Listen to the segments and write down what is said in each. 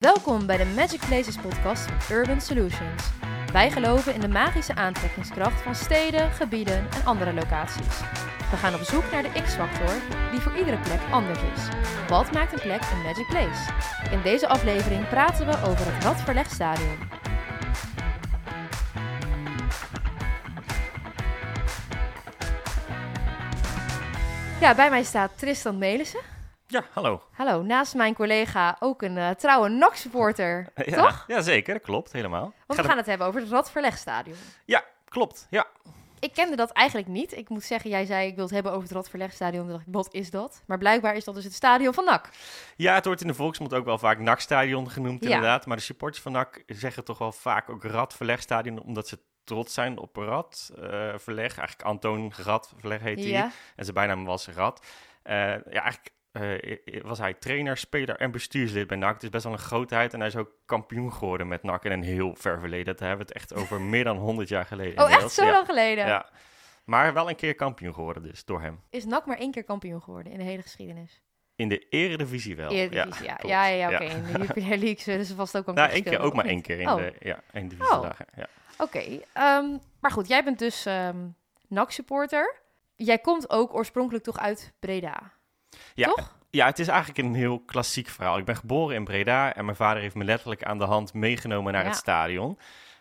Welkom bij de Magic Places podcast Urban Solutions. Wij geloven in de magische aantrekkingskracht van steden, gebieden en andere locaties. We gaan op zoek naar de X-factor die voor iedere plek anders is. Wat maakt een plek een Magic Place? In deze aflevering praten we over het Radverlegstadion. Ja, bij mij staat Tristan Melissen. Ja, hallo. Hallo, naast mijn collega ook een eh, trouwe NAC-supporter, Ja, toch? Ja, zeker. Dat klopt. Helemaal. Want we gaan het hebben over het Radverlegstadion. Ja, klopt. Ja. Ik kende dat eigenlijk niet. Ik moet zeggen, jij zei ik wil het hebben over het Radverlegstadion. Toen dacht ik, wat is dat? Maar blijkbaar is dat dus het stadion van NAC. ja, het wordt in de volksmond ook wel vaak NAC-stadion genoemd, Ja. inderdaad. Maar de supporters van NAC zeggen toch wel vaak ook Radverlegstadion, omdat ze trots zijn op Radverleg. Eigenlijk Antoon Radverleg heet hij. Ja. En zijn bijnaam was Rad. Eh, ja, eigenlijk eh, was hij trainer, speler en bestuurslid bij NAC. Het is best wel een grootheid. En hij is ook kampioen geworden met NAC in een heel ver verleden. Dat hebben we het echt over meer dan 100 jaar geleden. Oh, echt zo ja. lang geleden? Ja. Maar wel een keer kampioen geworden dus, door hem. Is NAC maar één keer kampioen geworden in de hele geschiedenis? In de eredivisie wel. Eredivisie, ja. Ja, ja, ja, oké. In de Jupiler League zullen ze vast ook een Nou, keer één keer ook maar één keer in niet? de ja, divisiedagen. Ja. Oh, oké. Ehm, maar goed, jij bent dus ehm NAC-supporter. Jij komt ook oorspronkelijk toch uit Breda, Ja, toch? ja, het is eigenlijk een heel klassiek verhaal. Ik ben geboren in Breda en mijn vader heeft me letterlijk aan de hand meegenomen naar Ja. het stadion.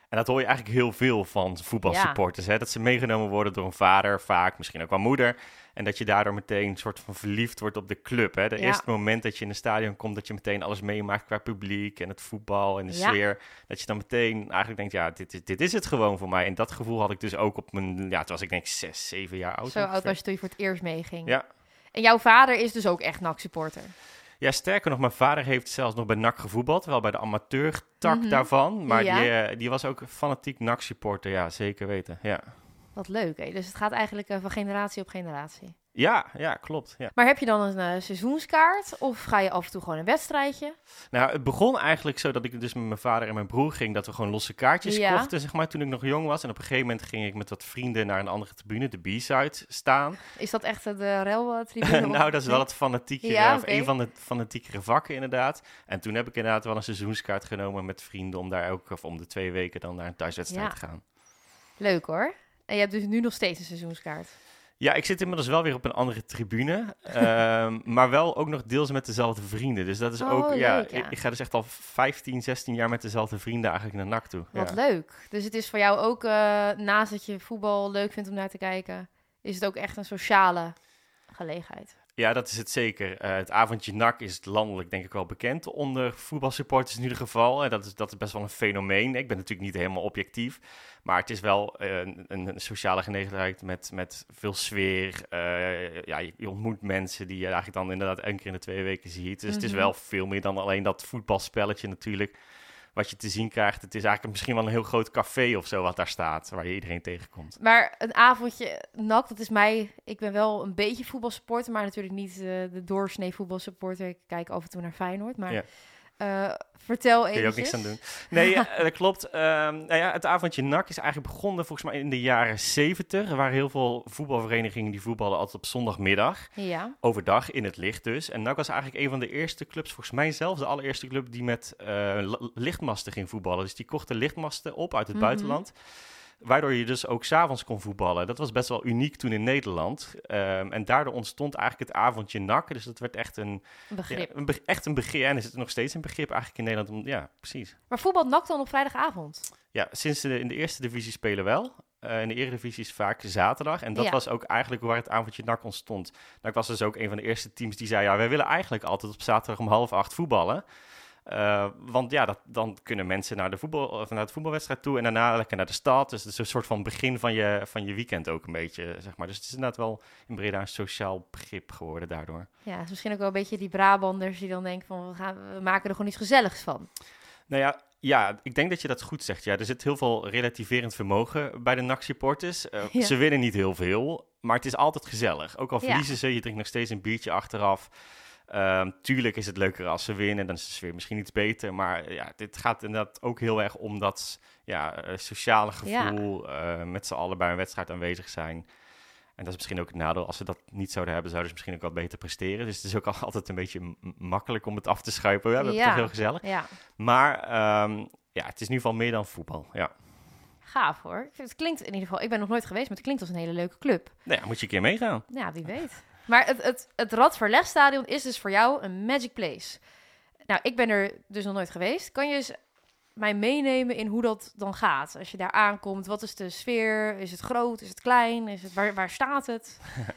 En dat hoor je eigenlijk heel veel van voetbalsupporters. Hè? Dat ze meegenomen worden door een vader, vaak misschien ook wel moeder. En dat je daardoor meteen een soort van verliefd wordt op de club. Hè? De Ja. eerste moment dat je in een stadion komt, dat je meteen alles meemaakt qua publiek en het voetbal en de Ja. sfeer. Dat je dan meteen eigenlijk denkt, ja, dit, is- dit is het gewoon voor mij. En dat gevoel had ik dus ook op mijn, ja, toen was ik denk ik zes, zeven jaar oud. Zo oud was je toen je voor het eerst meeging. Ja. En jouw vader is dus ook echt NAC-supporter. Ja, sterker nog, mijn vader heeft zelfs nog bij NAC gevoetbald. Wel bij de amateurtak Mhm. daarvan. Maar Ja. die, eh, die was ook fanatiek NAC-supporter. Ja, zeker weten. Ja, Wat leuk, hè? Dus het gaat eigenlijk eh, van generatie op generatie. Ja, ja klopt. Ja. Maar heb je dan een eh, seizoenskaart? Of ga je af en toe gewoon een wedstrijdje? Nou, het begon eigenlijk zo dat ik dus met mijn vader en mijn broer ging. Dat we gewoon losse kaartjes Ja. kochten, zeg maar, toen ik nog jong was. En op een gegeven moment ging ik met wat vrienden naar een andere tribune, de B-side, staan. Is dat echt eh, de rel-tribune? nou, dat is wel het fanatiekere, Ja, of oké. een van de fanatiekere vakken inderdaad. En toen heb ik inderdaad wel een seizoenskaart genomen met vrienden om daar ook, of om de twee weken dan naar een thuiswedstrijd Ja. te gaan. Leuk hoor. En je hebt dus nu nog steeds een seizoenskaart. Ja, ik zit inmiddels wel weer op een andere tribune. ehm, maar wel ook nog deels met dezelfde vrienden. Dus dat is Oh, ook, ja, leuk, ja. Ik, ik ga dus echt al 15, 16 jaar met dezelfde vrienden eigenlijk naar NAC toe. Wat ja. leuk. Dus het is voor jou ook, eh, naast dat je voetbal leuk vindt om naar te kijken, is het ook echt een sociale gelegenheid. Ja, dat is het zeker. Eh, het avondje NAC is landelijk denk ik wel bekend onder voetbalsupporters in ieder geval. En dat is, dat is best wel een fenomeen. Ik ben natuurlijk niet helemaal objectief. Maar het is wel eh, een, een sociale gelegenheid met, met veel sfeer. Eh, ja, je, je ontmoet mensen die je eigenlijk dan inderdaad één keer in de twee weken ziet. Dus het is Mhm. wel veel meer dan alleen dat voetbalspelletje natuurlijk. Wat je te zien krijgt. Het is eigenlijk misschien wel een heel groot café of zo wat daar staat. Waar je iedereen tegenkomt. Maar een avondje NAC, dat is mij... Ik ben wel een beetje voetbalsupporter, maar natuurlijk niet eh, de doorsnee voetbalsupporter. Ik kijk af en toe naar Feyenoord, maar... Ja. Eh, vertel Kun even. je ook niks aan doen. Nee, dat klopt. Ehm, nou ja, het avondje NAC is eigenlijk begonnen volgens mij in de jaren 70. Er waren heel veel voetbalverenigingen die voetballen altijd op zondagmiddag. Ja. Overdag in het licht dus. En NAC was eigenlijk een van de eerste clubs, volgens mij zelfs de allereerste club die met li- lichtmasten ging voetballen. Dus die kochten lichtmasten op uit het Mhm. buitenland. Waardoor je dus ook s'avonds kon voetballen. Dat was best wel uniek toen in Nederland. Ehm, en daardoor ontstond eigenlijk het avondje NAC. Dus dat werd echt een, ja, begrip. een be- echt een begrip. En is het nog steeds een begrip eigenlijk in Nederland. Ja, precies. Maar voetbal NAC dan op vrijdagavond? Ja, sinds de, in de eerste divisie spelen wel. Eh, in de eredivisie is vaak zaterdag. En dat Ja. was ook eigenlijk waar het avondje NAC ontstond. NAC was dus ook een van de eerste teams die zei... ja, wij willen eigenlijk altijd op zaterdag om half acht voetballen. Eh, want ja, dat, dan kunnen mensen naar de, voetbal, of naar de voetbalwedstrijd toe... en daarna lekker naar de stad. Dus het is een soort van begin van je, van je weekend ook een beetje, zeg maar. Dus het is inderdaad wel in Breda een sociaal begrip geworden daardoor. Ja, het is misschien ook wel een beetje die Brabanders die dan denken van... We, gaan, we maken er gewoon iets gezelligs van. Nou ja, ja, ik denk dat je dat goed zegt. Ja, er zit heel veel relativerend vermogen bij de NAC-supporters. Eh, Ja. Ze winnen niet heel veel, maar het is altijd gezellig. Ook al Ja. verliezen ze, je drinkt nog steeds een biertje achteraf. Ehm, tuurlijk is het leuker als ze winnen, dan is de sfeer misschien iets beter. Maar ja, dit gaat inderdaad ook heel erg om dat ja, eh, sociale Ja. gevoel. eh, met z'n allen bij een wedstrijd aanwezig zijn. En dat is misschien ook het nadeel. Als ze dat niet zouden hebben, zouden ze misschien ook wat beter presteren. Dus het is ook al altijd een beetje makkelijk om het af te schuipen. We hebben het toch heel gezellig. Ja, Maar ehm, ja, het is in ieder geval meer dan voetbal. Ja. gaaf hoor. Het klinkt in ieder geval, ik ben nog nooit geweest, maar het klinkt als een hele leuke club. Nou ja, moet je een keer meegaan. Ja, wie weet. Maar het, het, het Radverlegstadion is dus voor jou een magic place. Nou, ik ben er dus nog nooit geweest. Kan je eens mij meenemen in hoe dat dan gaat? Als je daar aankomt, wat is de sfeer? Is het groot? Is het klein? Is het, waar, waar staat het?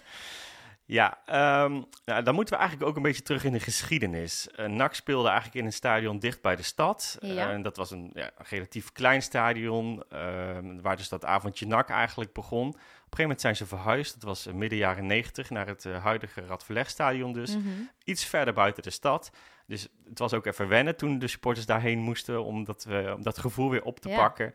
Ja, ehm, nou, dan moeten we eigenlijk ook een beetje terug in de geschiedenis. Uh, NAC speelde eigenlijk in een stadion dicht bij de stad. Ja. Eh, en dat was een, ja, een relatief klein stadion, ehm, waar dus dat avondje NAC eigenlijk begon. Op een gegeven moment zijn ze verhuisd, dat was eh, midden jaren negentig, naar het eh, huidige Radverlegstadion dus. Mhm. Iets verder buiten de stad. Dus het was ook even wennen toen de supporters daarheen moesten om dat, we, om dat gevoel weer op te Ja. pakken.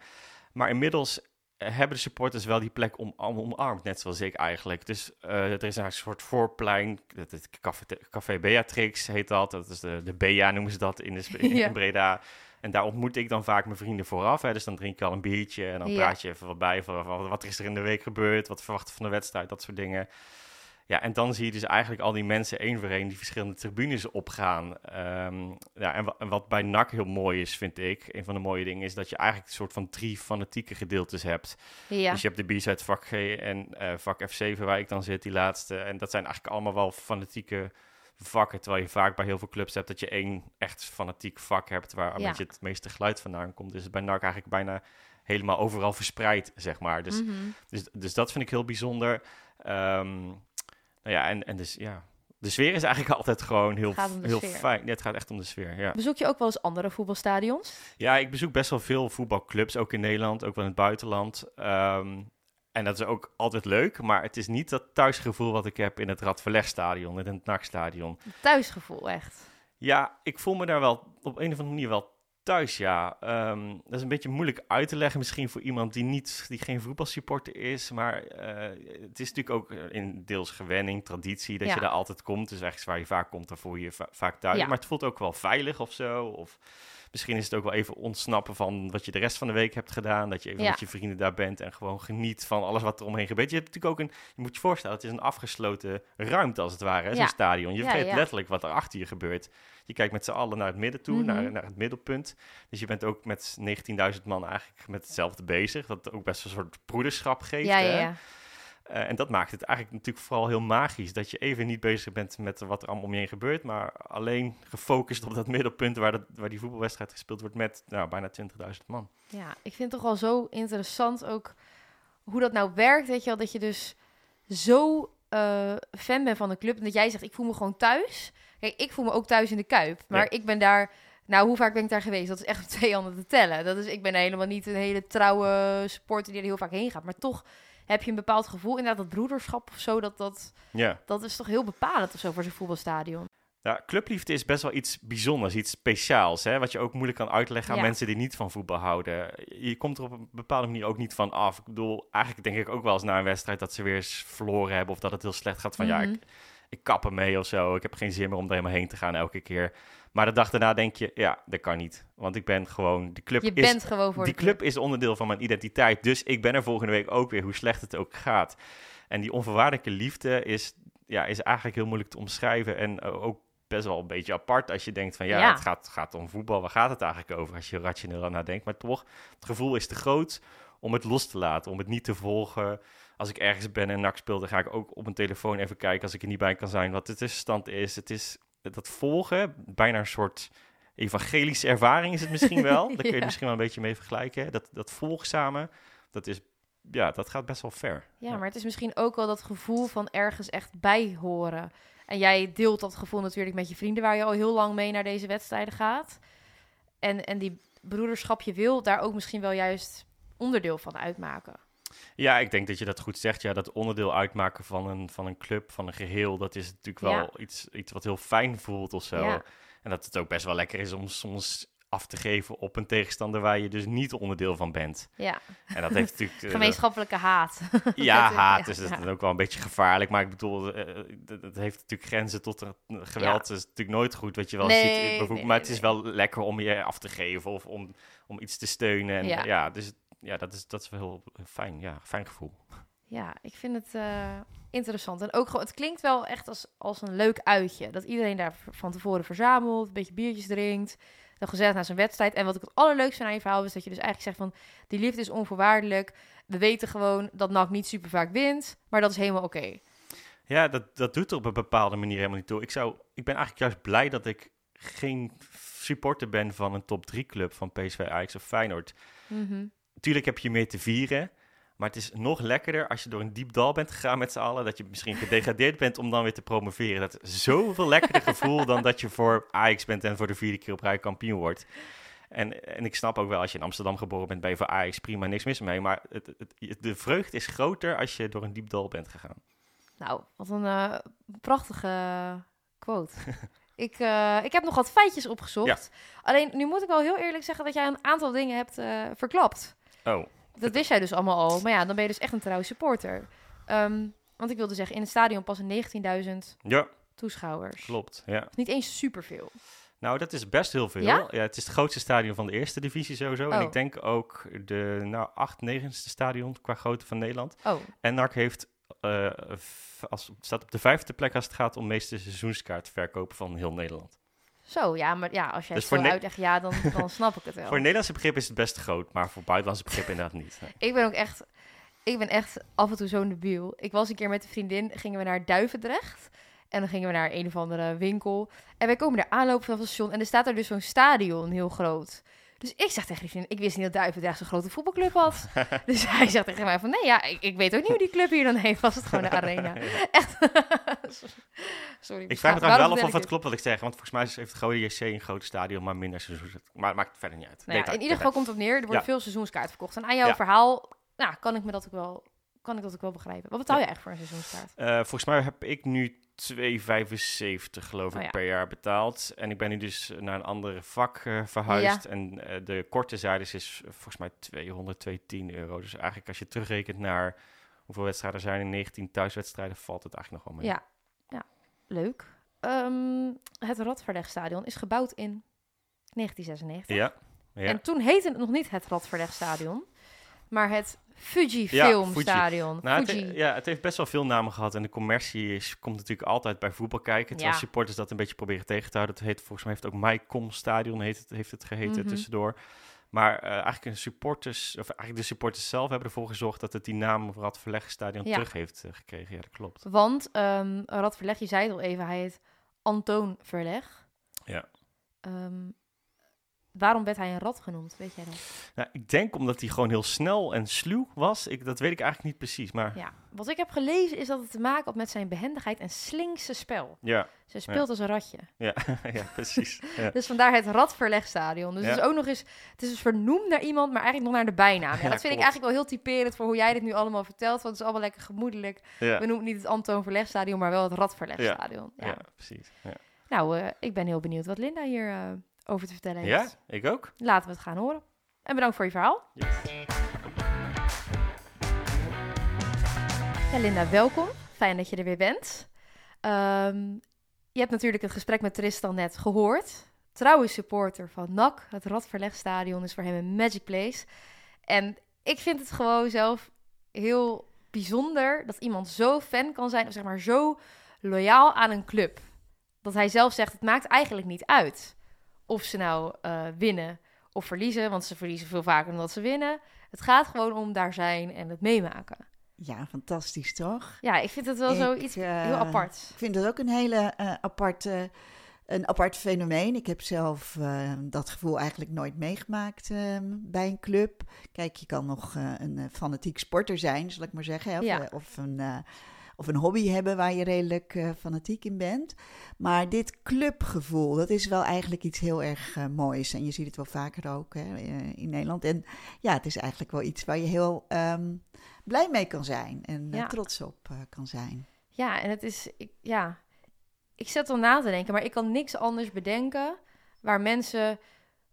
Maar inmiddels eh, hebben de supporters wel die plek om, om- omarmd, net zoals ik eigenlijk. Dus eh, er is een soort voorplein, het, het café, café Beatrix heet dat. Dat is de, de Bea noemen ze dat in, de, in Ja. Breda. En daar ontmoet ik dan vaak mijn vrienden vooraf. Hè. Dus dan drink ik al een biertje en dan Ja. praat je even wat bij. Van, wat is er in de week gebeurd? Wat verwachten van de wedstrijd? Dat soort dingen. Ja, en dan zie je dus eigenlijk al die mensen één voor één die verschillende tribunes opgaan. Ehm, ja, en, wa- en wat bij NAC heel mooi is, vind ik, een van de mooie dingen, is dat je eigenlijk een soort van drie fanatieke gedeeltes hebt. Ja, Dus je hebt de B-side vak G en eh, vak F7 waar ik dan zit, die laatste. En dat zijn eigenlijk allemaal wel fanatieke vakken, terwijl je vaak bij heel veel clubs hebt dat je één echt fanatiek vak hebt waar Ja. beetje het meeste geluid vandaan komt. Dus bij NAC eigenlijk bijna helemaal overal verspreid, zeg maar. Dus Mhm. dus, dus dat vind ik heel bijzonder. Ehm, nou ja, en, en dus ja, de sfeer is eigenlijk altijd gewoon heel, heel sfeer. fijn. Ja, het gaat echt om de sfeer, ja. Bezoek je ook wel eens andere voetbalstadions? Ja, ik bezoek best wel veel voetbalclubs, ook in Nederland, ook wel in het buitenland. Ehm, en dat is ook altijd leuk, maar het is niet dat thuisgevoel wat ik heb in het Radverlegstadion, in het NAC-stadion. Thuisgevoel, echt. Ja, ik voel me daar wel op een of andere manier wel thuis, ja. Ehm, dat is een beetje moeilijk uit te leggen misschien voor iemand die, niet, die geen voetbalsupporter is. Maar eh, het is natuurlijk ook in deels gewenning, traditie, dat Ja. je daar altijd komt. Dus ergens waar je vaak komt, daar voel je je va- vaak thuis. Ja. Maar het voelt ook wel veilig of zo. Of misschien is het ook wel even ontsnappen van wat je de rest van de week hebt gedaan. Dat je even Ja. met je vrienden daar bent en gewoon geniet van alles wat er omheen gebeurt. Je hebt natuurlijk ook een, je moet je voorstellen, het is een afgesloten ruimte als het ware, zo'n Ja. stadion. Je vergeet ja. letterlijk wat er achter je gebeurt. Je kijkt met z'n allen naar het midden toe, Mhm. naar, naar het middelpunt. Dus je bent ook met 19.000 man eigenlijk met hetzelfde bezig. Wat ook best een soort broederschap geeft. Ja, ja, hè? Eh, en dat maakt het eigenlijk natuurlijk vooral heel magisch. Dat je even niet bezig bent met wat er allemaal om je heen gebeurt. Maar alleen gefocust op dat middelpunt waar, dat, waar die voetbalwedstrijd gespeeld wordt met nou, bijna 20.000 man. Ja, ik vind het toch wel zo interessant ook hoe dat nou werkt. Weet je wel, dat je dus zo eh, fan bent van de club. En dat jij zegt, ik voel me gewoon thuis. Kijk, ik voel me ook thuis in de Kuip. Maar Ja. ik ben daar... Nou, hoe vaak ben ik daar geweest? Dat is echt op twee handen te tellen. Dat is, ik ben helemaal niet een hele trouwe supporter die er heel vaak heen gaat. Maar toch heb je een bepaald gevoel. Inderdaad, dat broederschap of zo, dat, dat, Ja. dat is toch heel bepalend of zo voor zo'n voetbalstadion. Ja, clubliefde is best wel iets bijzonders, iets speciaals. Hè? Wat je ook moeilijk kan uitleggen aan Ja. mensen die niet van voetbal houden. Je komt er op een bepaalde manier ook niet van af. Ik bedoel, eigenlijk denk ik ook wel eens na een wedstrijd dat ze weer eens verloren hebben of dat het heel slecht gaat. Van ja, Mhm. ik, ik kap ermee of zo. Ik heb geen zin meer om er helemaal heen te gaan elke keer. Maar de dag daarna denk je, ja, dat kan niet. Want ik ben gewoon, die club Je is bent gewoon voor die de club. club is onderdeel van mijn identiteit. Dus ik ben er volgende week ook weer, hoe slecht het ook gaat. En die onvoorwaardelijke liefde is, ja, is eigenlijk heel moeilijk te omschrijven. En eh, ook best wel een beetje apart als je denkt van... ja, Ja. het gaat, gaat om voetbal. Waar gaat het eigenlijk over als je rationeel aan nadenkt? Maar toch, het gevoel is te groot om het los te laten. Om het niet te volgen. Als ik ergens ben en NAC speel, dan ga ik ook op mijn telefoon even kijken... als ik er niet bij kan zijn, wat de tussenstand is. Het is dat volgen, bijna een soort evangelische ervaring is het misschien wel. Daar kun je Ja. misschien wel een beetje mee vergelijken. Dat, dat volgzame, dat is, ja, dat gaat best wel ver. Ja, maar het is misschien ook wel dat gevoel van ergens echt bij horen. En jij deelt dat gevoel natuurlijk met je vrienden, waar je al heel lang mee naar deze wedstrijden gaat. En, en die broederschap, je wil daar ook misschien wel juist onderdeel van uitmaken. Ja, ik denk dat je dat goed zegt. Ja, dat onderdeel uitmaken van een, van een club, van een geheel, dat is natuurlijk wel Ja. iets, iets wat heel fijn voelt of zo. Ja. En dat het ook best wel lekker is om soms af te geven op een tegenstander waar je dus niet onderdeel van bent. Ja, En dat heeft natuurlijk... eh, gemeenschappelijke haat. Ja, Dat- haat ja, dus dat ja. is ook wel een beetje gevaarlijk. Maar ik bedoel, eh, het het heeft natuurlijk grenzen tot geweld. Dat is natuurlijk nooit goed, wat je wel Nee, ziet. in bijvoorbeeld, nee, maar nee, het is wel lekker om je af te geven of om, om iets te steunen. En Ja. ja, dus ja, dat is, dat is wel heel fijn. Ja, fijn gevoel. Ja, ik vind het eh, interessant. En ook gewoon, het klinkt wel echt als, als een leuk uitje. Dat iedereen daar van tevoren verzamelt, een beetje biertjes drinkt, dan gezellig naar zijn wedstrijd. En wat ik het allerleukste aan je verhaal is dat je dus eigenlijk zegt van, die liefde is onvoorwaardelijk. We weten gewoon dat NAC niet super vaak wint, maar dat is helemaal oké. Ja, dat, dat doet er op een bepaalde manier helemaal niet toe. Ik, zou, ik ben eigenlijk juist blij dat ik geen supporter ben van een top 3 club van PSV, Ajax of Feyenoord. Mhm. Tuurlijk heb je meer te vieren, maar het is nog lekkerder als je door een diep dal bent gegaan met z'n allen, dat je misschien gedegradeerd bent om dan weer te promoveren. Dat is zoveel lekkerder gevoel dan dat je voor Ajax bent en voor de vierde keer op rij kampioen wordt. En, en ik snap ook wel, als je in Amsterdam geboren bent, ben je voor Ajax prima, niks mis mee. Maar het, het, de vreugde is groter als je door een diep dal bent gegaan. Nou, wat een eh, prachtige quote. ik, eh, ik heb nog wat feitjes opgezocht. Alleen, nu moet ik wel heel eerlijk zeggen dat jij een aantal dingen hebt eh, verklapt. Oh, Dat wist jij dus allemaal al. Maar ja, dan ben je dus echt een trouwe supporter. Ehm, want ik wilde zeggen, in het stadion passen 19.000 ja, toeschouwers. klopt. Ja. Dat is niet eens superveel. Nou, dat is best heel veel. Ja? het is het grootste stadion van de eerste divisie sowieso. En Oh. ik denk ook de nou, acht, negenste stadion qua grootte van Nederland. Oh, En NAC heeft, v- als, staat op de vijfde plek als het gaat om meeste seizoenskaart verkopen van heel Nederland. zo. Ja, maar ja, als jij Dus het zo uitlegt, ja, dan, dan snap ik het wel. Voor Nederlandse begrip is het best groot, maar voor buitenlandse begrip inderdaad niet. Ik ben ook echt, ik ben echt af en toe zo'n debiel. Ik was een keer met een vriendin, gingen we naar Duivendrecht. En dan gingen we naar een of andere winkel. En wij komen daar aanlopen vanaf het station. En er staat er dus zo'n stadion, heel groot. Dus ik zeg tegen die vriendin, ik wist niet dat Duivendrecht zo'n grote voetbalclub had. dus hij zegt tegen mij van, nee ja, ik, ik weet ook niet hoe die club hier dan heet. Was het gewoon de arena. Echt. Sorry. Ik vraag me trouwens wel of, het klopt wat ik zeg, want volgens mij heeft Rode JC een groot stadion, maar minder seizoens. Maar het maakt verder niet uit. Nou ja, in ieder geval komt het op neer, er wordt Ja. veel seizoenskaart verkocht. En aan jouw verhaal, nou, kan ik me dat ook wel, kan ik dat ook wel begrijpen. Wat betaal je eigenlijk voor een seizoenskaart? Eh, volgens mij heb ik nu 2,75 geloof ik Oh ja. per jaar betaald. En ik ben nu dus naar een andere vak eh, verhuisd. En eh, de korte zijdes is volgens mij 200, 210 euro. Dus eigenlijk als je terugrekent naar hoeveel wedstrijden er zijn in 19 thuiswedstrijden, valt het eigenlijk nog wel mee. Ja, ja. leuk. Ehm, het Radverlegstadion is gebouwd in 1996. Ja, ja. En toen heette het nog niet het Radverlegstadion, maar het Fuji Ja, Film. Stadion. Nou, het, Fuji. ja, het heeft best wel veel namen gehad. En de commercie is, komt natuurlijk altijd bij voetbal kijken. Terwijl Ja. supporters dat een beetje proberen tegen te houden. Het heet, volgens mij heeft het ook MyCom Stadion heet het, heeft het geheten Mhm. tussendoor. Maar eh, eigenlijk, een supporters, of eigenlijk de supporters zelf hebben ervoor gezorgd dat het die naam Rad Verlegstadion Ja. terug heeft eh, gekregen. Ja, dat klopt. Want ehm Rad Verleg, je zei het al even, hij heet Antoon Verleg. Ja. Ehm, waarom werd hij een rat genoemd, weet jij dat? Nou, ik denk omdat hij gewoon heel snel en sluw was. Ik, dat weet ik eigenlijk niet precies. Maar Ja, wat ik heb gelezen is dat het te maken had met zijn behendigheid en slinkse spel. ja, Ze speelt als een ratje. ja, ja precies. Ja. Dus vandaar het Radverlegstadion. Dus het is ook nog eens, het is dus vernoemd naar iemand, maar eigenlijk nog naar de bijnaam. Dat vind ik eigenlijk wel heel typerend voor hoe jij dit nu allemaal vertelt. Want het is allemaal lekker gemoedelijk. We noemen het niet het Antoon Verlegstadion, maar wel het Radverlegstadion. Ja. Ja, precies. Ja. Nou, eh, ik ben heel benieuwd wat Linda hier eh, over te vertellen heeft. ja, ik ook. Laten we het gaan horen. En bedankt voor je verhaal. Yes. Ja, Linda, welkom. Fijn dat je er weer bent. Ehm, je hebt natuurlijk het gesprek met Tristan net gehoord. Trouwe supporter van NAC. Het Radverlegstadion is voor hem een magic place. En ik vind het gewoon zelf heel bijzonder dat iemand zo fan kan zijn, of zeg maar zo loyaal aan een club. Dat hij zelf zegt, het maakt eigenlijk niet uit of ze nou eh, winnen of verliezen, want ze verliezen veel vaker dan dat ze winnen. Het gaat gewoon om daar zijn en het meemaken. Ja, fantastisch toch? Ja, ik vind het wel zoiets eh, heel apart. Ik vind het ook een hele eh, aparte, een apart fenomeen. Ik heb zelf dat gevoel eigenlijk nooit meegemaakt eh, bij een club. Kijk, je kan nog een fanatiek sporter zijn, zal ik maar zeggen. hè, Of, Ja. of, een, of een hobby hebben waar je redelijk eh, fanatiek in bent. Maar dit clubgevoel, dat is wel eigenlijk iets heel erg eh, moois. En je ziet het wel vaker ook hè, eh, in Nederland. En ja, het is eigenlijk wel iets waar je heel ehm, blij mee kan zijn. En Ja. trots op kan zijn. Ja, en het is, ik, ja, ik zet om na te denken, maar ik kan niks anders bedenken waar mensen,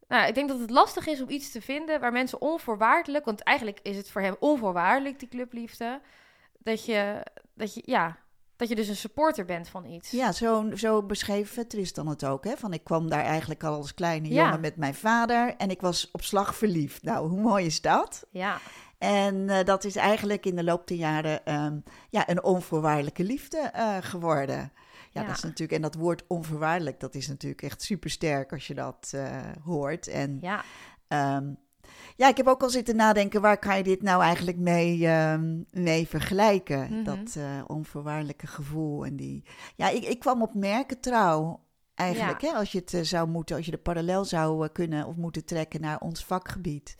nou, ik denk dat het lastig is om iets te vinden waar mensen onvoorwaardelijk, want eigenlijk is het voor hem onvoorwaardelijk, die clubliefde, dat je, dat je, ja, dat je dus een supporter bent van iets. Ja, zo, zo beschreef Tristan het ook. Hè? Van ik kwam daar eigenlijk al als kleine Ja. jongen met mijn vader en ik was op slag verliefd. Nou, hoe mooi is dat? Ja, En eh, dat is eigenlijk in de loop der jaren ehm, ja, een onvoorwaardelijke liefde eh, geworden. Ja, Ja. dat is natuurlijk, en dat woord onvoorwaardelijk, dat is natuurlijk echt super sterk als je dat eh, hoort. En Ja, Ehm, ja, ik heb ook al zitten nadenken, waar kan je dit nou eigenlijk mee, ehm, mee vergelijken? Mhm. Dat eh, onvoorwaardelijke gevoel en die... Ja, ik, ik kwam op merkentrouw eigenlijk, hè, als je het eh, zou moeten, als je de parallel zou eh, kunnen of moeten trekken naar ons vakgebied.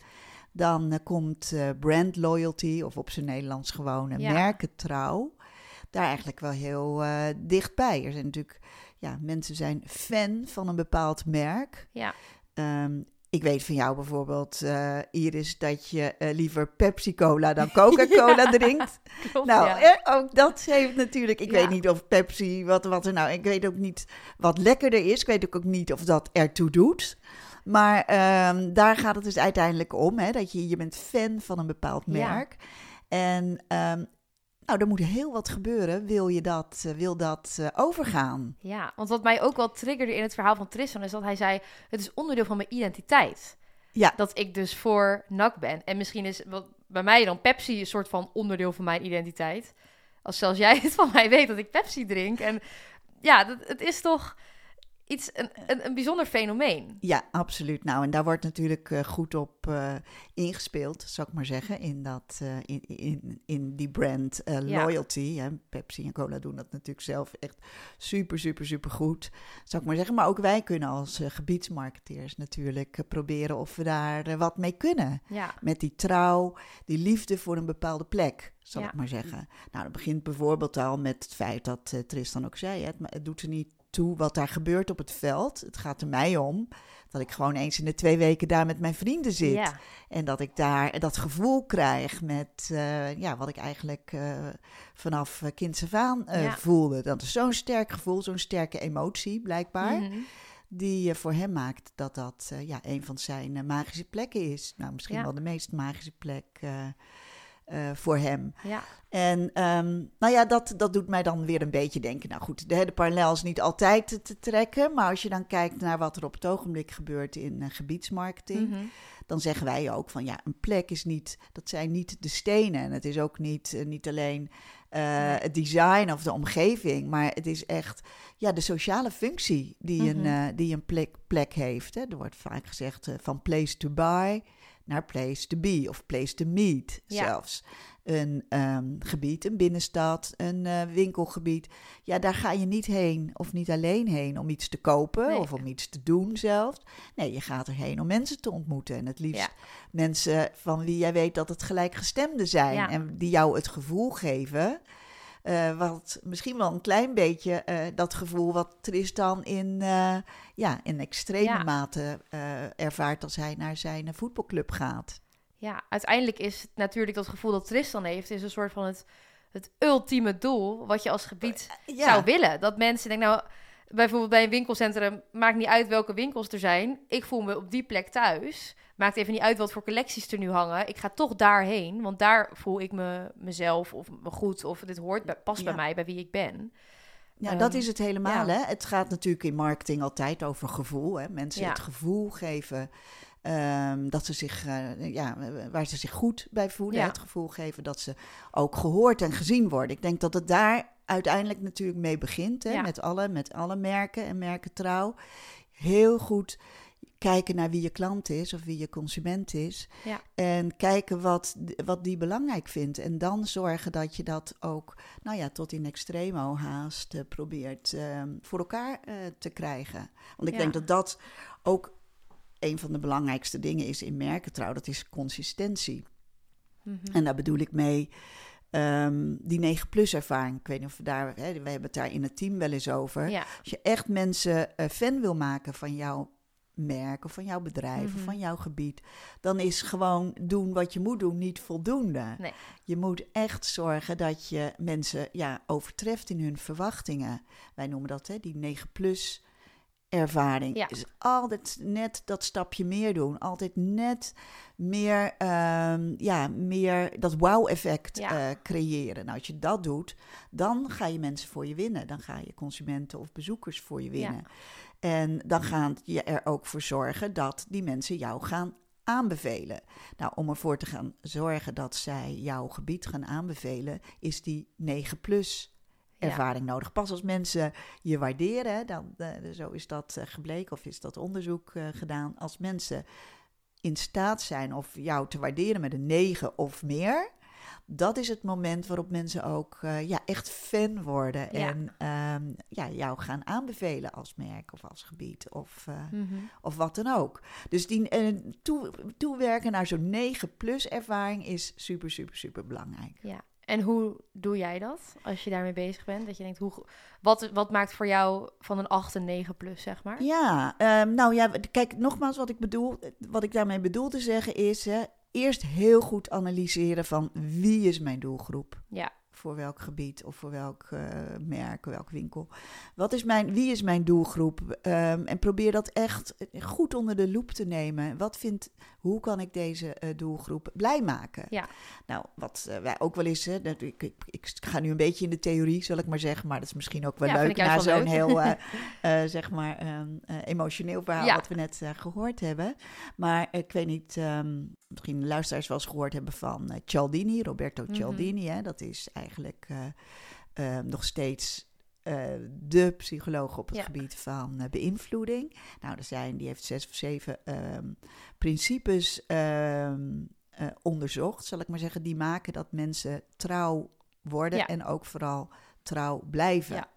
Dan komt brand loyalty, of op zijn Nederlands gewoon Ja. merkentrouw, daar eigenlijk wel heel dichtbij. Er zijn natuurlijk, ja, mensen zijn fan van een bepaald merk. ja. Ehm, ik weet van jou bijvoorbeeld, eh, Iris, dat je eh, liever Pepsi-Cola dan Coca-Cola Ja. drinkt. Klopt, Nou, ja. eh, ook dat heeft natuurlijk. Ik Ja. weet niet of Pepsi, wat, wat er nou. Ik weet ook niet wat lekkerder is. Ik weet ook niet of dat ertoe doet. Maar ehm, daar gaat het dus uiteindelijk om. Hè, dat je, je bent fan van een bepaald merk. En ehm, nou, er moet heel wat gebeuren. Wil je dat, eh, wil dat eh, overgaan? Ja, want wat mij ook wel triggerde in het verhaal van Tristan is dat hij zei: het is onderdeel van mijn identiteit. Ja. Dat ik dus voor NAC ben. En misschien is wat bij mij dan Pepsi een soort van onderdeel van mijn identiteit. Als zelfs jij het van mij weet dat ik Pepsi drink. En ja, dat, het is toch iets, een, een, een bijzonder fenomeen. Ja, absoluut. Nou, en daar wordt natuurlijk eh, goed op eh, ingespeeld, zou ik maar zeggen, in, dat, eh, in, in, in die brand Ja. loyalty. Hè. Pepsi en Cola doen dat natuurlijk zelf echt super, super, super goed, zou ik maar zeggen. Maar ook wij kunnen als gebiedsmarketeers natuurlijk proberen of we daar wat mee kunnen. Ja, Met die trouw, die liefde voor een bepaalde plek, zal Ja. ik maar zeggen. Nou, dat begint bijvoorbeeld al met het feit dat Tristan ook zei: hè, het, het doet er niet toe wat daar gebeurt op het veld. Het gaat er mij om dat ik gewoon eens in de twee weken daar met mijn vrienden zit. ja, En dat ik daar dat gevoel krijg met eh, ja, wat ik eigenlijk eh, vanaf eh, kinds af aan Ja. voelde. Dat is zo'n sterk gevoel, zo'n sterke emotie blijkbaar Mhm. die voor hem maakt dat dat ja, een van zijn magische plekken is. Nou, misschien Ja. wel de meest magische plek eh, voor hem. ja, En ehm, nou ja, dat, dat doet mij dan weer een beetje denken. Nou goed, de, de parallel is niet altijd te, te trekken. Maar als je dan kijkt naar wat er op het ogenblik gebeurt in eh, gebiedsmarketing Mhm. dan zeggen wij ook van ja, een plek is niet, dat zijn niet de stenen. En het is ook niet, eh, niet alleen het design of de omgeving, maar het is echt ja, de sociale functie die een, Mhm. die een plek, plek heeft. Hè. Er wordt vaak gezegd van place to buy naar place to be of place to meet Ja. zelfs. Een ehm, gebied, een binnenstad, een eh, winkelgebied. Ja, daar ga je niet heen of niet alleen heen om iets te kopen Nee. of om iets te doen zelfs. Nee, je gaat erheen om mensen te ontmoeten. En het liefst Ja. mensen van wie jij weet dat het gelijkgestemden zijn. Ja. En die jou het gevoel geven. Eh, wat misschien wel een klein beetje eh, dat gevoel wat Tristan in, eh, ja, in extreme Ja. mate ervaart als hij naar zijn voetbalclub gaat. ja, uiteindelijk is het natuurlijk dat gevoel dat Tristan heeft, is een soort van het, het ultieme doel wat je als gebied Ja, zou willen. Dat mensen denken, nou, bijvoorbeeld bij een winkelcentrum, maakt niet uit welke winkels er zijn. Ik voel me op die plek thuis. Maakt even niet uit wat voor collecties er nu hangen. Ik ga toch daarheen, want daar voel ik me mezelf of me goed of dit hoort, bij- past bij mij, bij wie ik ben. Ja, dat Ehm, is het helemaal. ja. Hè? Het gaat natuurlijk in marketing altijd over gevoel. Hè? Mensen Ja. het gevoel geven ehm, dat ze zich, eh, ja, waar ze zich goed bij voelen. Het gevoel geven dat ze ook gehoord en gezien worden. Ik denk dat het daar uiteindelijk natuurlijk mee begint. Hè? Met, alle, met alle merken en merkentrouw. Heel goed kijken naar wie je klant is of wie je consument is. Ja. En kijken wat, wat die belangrijk vindt. En dan zorgen dat je dat ook, nou ja, tot in extremo haast eh, probeert ehm, voor elkaar eh, te krijgen. Want ik Ja. denk dat dat ook een van de belangrijkste dingen is in merkentrouw. Dat is consistentie. Mhm. En daar bedoel ik mee ehm, die 9-plus ervaring. Ik weet niet of we daar, hè, we hebben het daar in het team wel eens over. Ja, Als je echt mensen eh, fan wil maken van jouw merk of van jouw bedrijf of Mhm. van jouw gebied, dan is gewoon doen wat je moet doen niet voldoende. Nee. Je moet echt zorgen dat je mensen ja, overtreft in hun verwachtingen. Wij noemen dat hè, die 9-plus ervaring. Ja. Is altijd net dat stapje meer doen. Altijd net meer, ehm, ja, meer dat wow-effect Ja. eh, creëren. Nou, als je dat doet, dan ga je mensen voor je winnen. Dan ga je consumenten of bezoekers voor je winnen. En dan ga je er ook voor zorgen dat die mensen jou gaan aanbevelen. Nou, om ervoor te gaan zorgen dat zij jouw gebied gaan aanbevelen, is die 9 plus Ja. ervaring nodig. Pas als mensen je waarderen, dan, eh, zo is dat eh, gebleken of is dat onderzoek eh, gedaan. Als mensen in staat zijn of jou te waarderen met een 9 of meer, dat is het moment waarop mensen ook eh, ja, echt fan worden Ja. en ehm, ja, jou gaan aanbevelen als merk of als gebied of, eh, Mhm. of wat dan ook. Dus die eh, toe, toewerken naar zo'n 9 plus ervaring is super, super, super belangrijk. Ja. En hoe doe jij dat als je daarmee bezig bent? Dat je denkt, hoe, wat, wat maakt voor jou van een 8 een 9 plus, zeg maar? Ja, ehm, nou ja, kijk, nogmaals, wat ik bedoel, wat ik daarmee bedoel te zeggen is, hè, eerst heel goed analyseren van wie is mijn doelgroep. Ja. Voor welk gebied of voor welk eh, merk, welk winkel. Wat is mijn, wie is mijn doelgroep? Ehm, en probeer dat echt goed onder de loep te nemen. Wat vindt, hoe kan ik deze eh, doelgroep blij maken? Ja. Nou, wat eh, wij ook wel eens, hè, dat, ik, ik, ik ga nu een beetje in de theorie, zal ik maar zeggen, maar dat is misschien ook wel Ja, leuk na zo'n heel, eh, zeg maar, ehm, eh, emotioneel verhaal Ja. wat we net eh, gehoord hebben. Maar ik weet niet, ehm, misschien luisteraars wel eens gehoord hebben van Cialdini, Roberto Mhm. Cialdini. Hè, dat is eigenlijk eh, eh, nog steeds eh, de psycholoog op het Ja. gebied van eh, beïnvloeding. Nou, er zijn, die heeft zes of zeven ehm, principes ehm, eh, onderzocht, zal ik maar zeggen, die maken dat mensen trouw worden Ja. en ook vooral trouw blijven. Ja.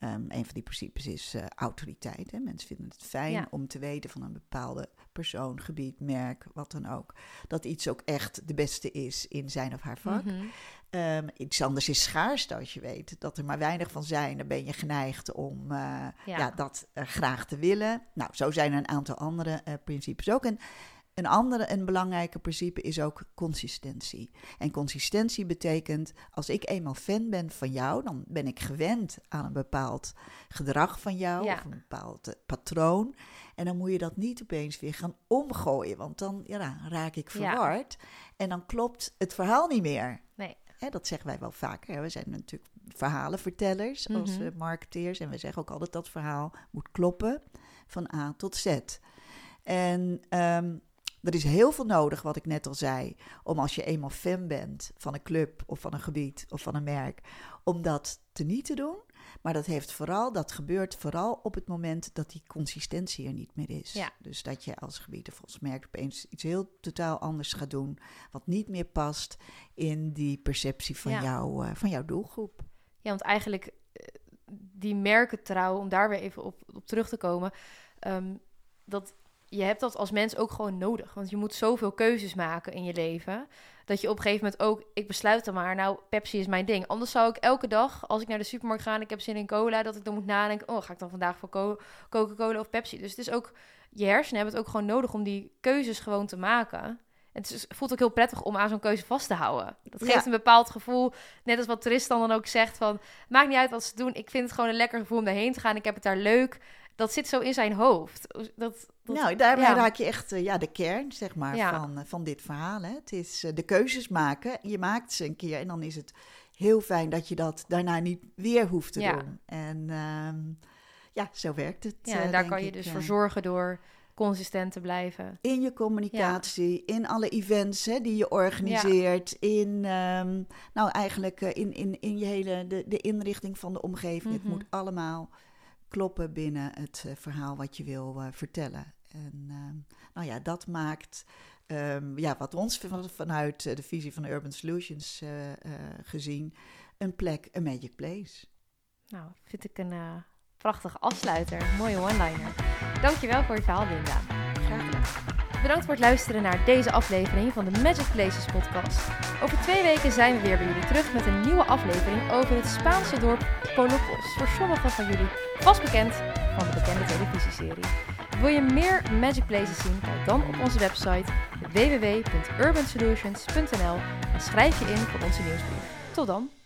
Ehm, een van die principes is eh, autoriteit. Hè. Mensen vinden het fijn Ja. om te weten van een bepaalde persoon, gebied, merk, wat dan ook. Dat iets ook echt de beste is in zijn of haar vak. Mhm. Ehm, iets anders is schaarste als je weet dat er maar weinig van zijn. Dan ben je geneigd om eh, ja. dat eh, graag te willen. Nou, zo zijn er een aantal andere principes ook. En een andere, een belangrijke principe is ook consistentie. En consistentie betekent, als ik eenmaal fan ben van jou, dan ben ik gewend aan een bepaald gedrag van jou Ja. of een bepaald eh, patroon. En dan moet je dat niet opeens weer gaan omgooien, want dan ja, raak ik Ja. verward. En dan klopt het verhaal niet meer. Nee. Dat zeggen wij wel vaker. We zijn natuurlijk verhalenvertellers als Mhm. eh, marketeers. En we zeggen ook altijd dat verhaal moet kloppen van A tot Z. En ehm, er is heel veel nodig, wat ik net al zei, om als je eenmaal fan bent van een club of van een gebied of van een merk, om dat te niet te doen. Maar dat heeft vooral, dat gebeurt vooral op het moment dat die consistentie er niet meer is. Ja. Dus dat je als gebied of als merk opeens iets heel totaal anders gaat doen, wat niet meer past in die perceptie van, Ja. jou, eh, van jouw doelgroep. Ja, want eigenlijk eh, die merkentrouw, om daar weer even op, op terug te komen, ehm, dat je hebt dat als mens ook gewoon nodig. Want je moet zoveel keuzes maken in je leven, dat je op een gegeven moment ook, ik besluit dan maar, nou, Pepsi is mijn ding. Anders zou ik elke dag, als ik naar de supermarkt ga en ik heb zin in cola, dat ik dan moet nadenken, oh, ga ik dan vandaag voor Co- Coca-Cola of Pepsi? Dus het is ook, je hersenen hebben het ook gewoon nodig om die keuzes gewoon te maken. En het voelt ook heel prettig om aan zo'n keuze vast te houden. Dat geeft Ja. een bepaald gevoel. Net als wat Tristan dan ook zegt van... maakt niet uit wat ze doen. Ik vind het gewoon een lekker gevoel om daarheen te gaan. Ik heb het daar leuk. Dat zit zo in zijn hoofd. Dat, nou, daarmee ja. raak je echt eh, ja, de kern zeg maar, Ja. van, eh, van dit verhaal. Hè. Het is eh, de keuzes maken. Je maakt ze een keer en dan is het heel fijn dat je dat daarna niet weer hoeft te Ja. doen. En ehm, ja, zo werkt het. ja, en daar kan je dus voor zorgen door consistent te blijven. In je communicatie, in alle events hè, die je organiseert, in, ehm, nou eigenlijk in, in, in je hele, de, de inrichting van de omgeving. Mhm. Het moet allemaal kloppen binnen het verhaal wat je wil vertellen. En ehm, nou ja, dat maakt, ehm, ja, wat ons van- vanuit eh, de visie van Urban Solutions eh, eh, gezien, een plek, een magic place. Nou, vind ik een prachtige afsluiter. Mooie one-liner. Dankjewel voor je verhaal, Linda. Graag gedaan. Bedankt voor het luisteren naar deze aflevering van de Magic Places podcast. Over twee weken zijn we weer bij jullie terug met een nieuwe aflevering over het Spaanse dorp Polopos. Voor sommigen van jullie vast bekend van de bekende televisieserie. Wil je meer Magic Places zien? Kijk dan op onze website www.urbansolutions.nl en schrijf je in voor onze nieuwsbrief. Tot dan!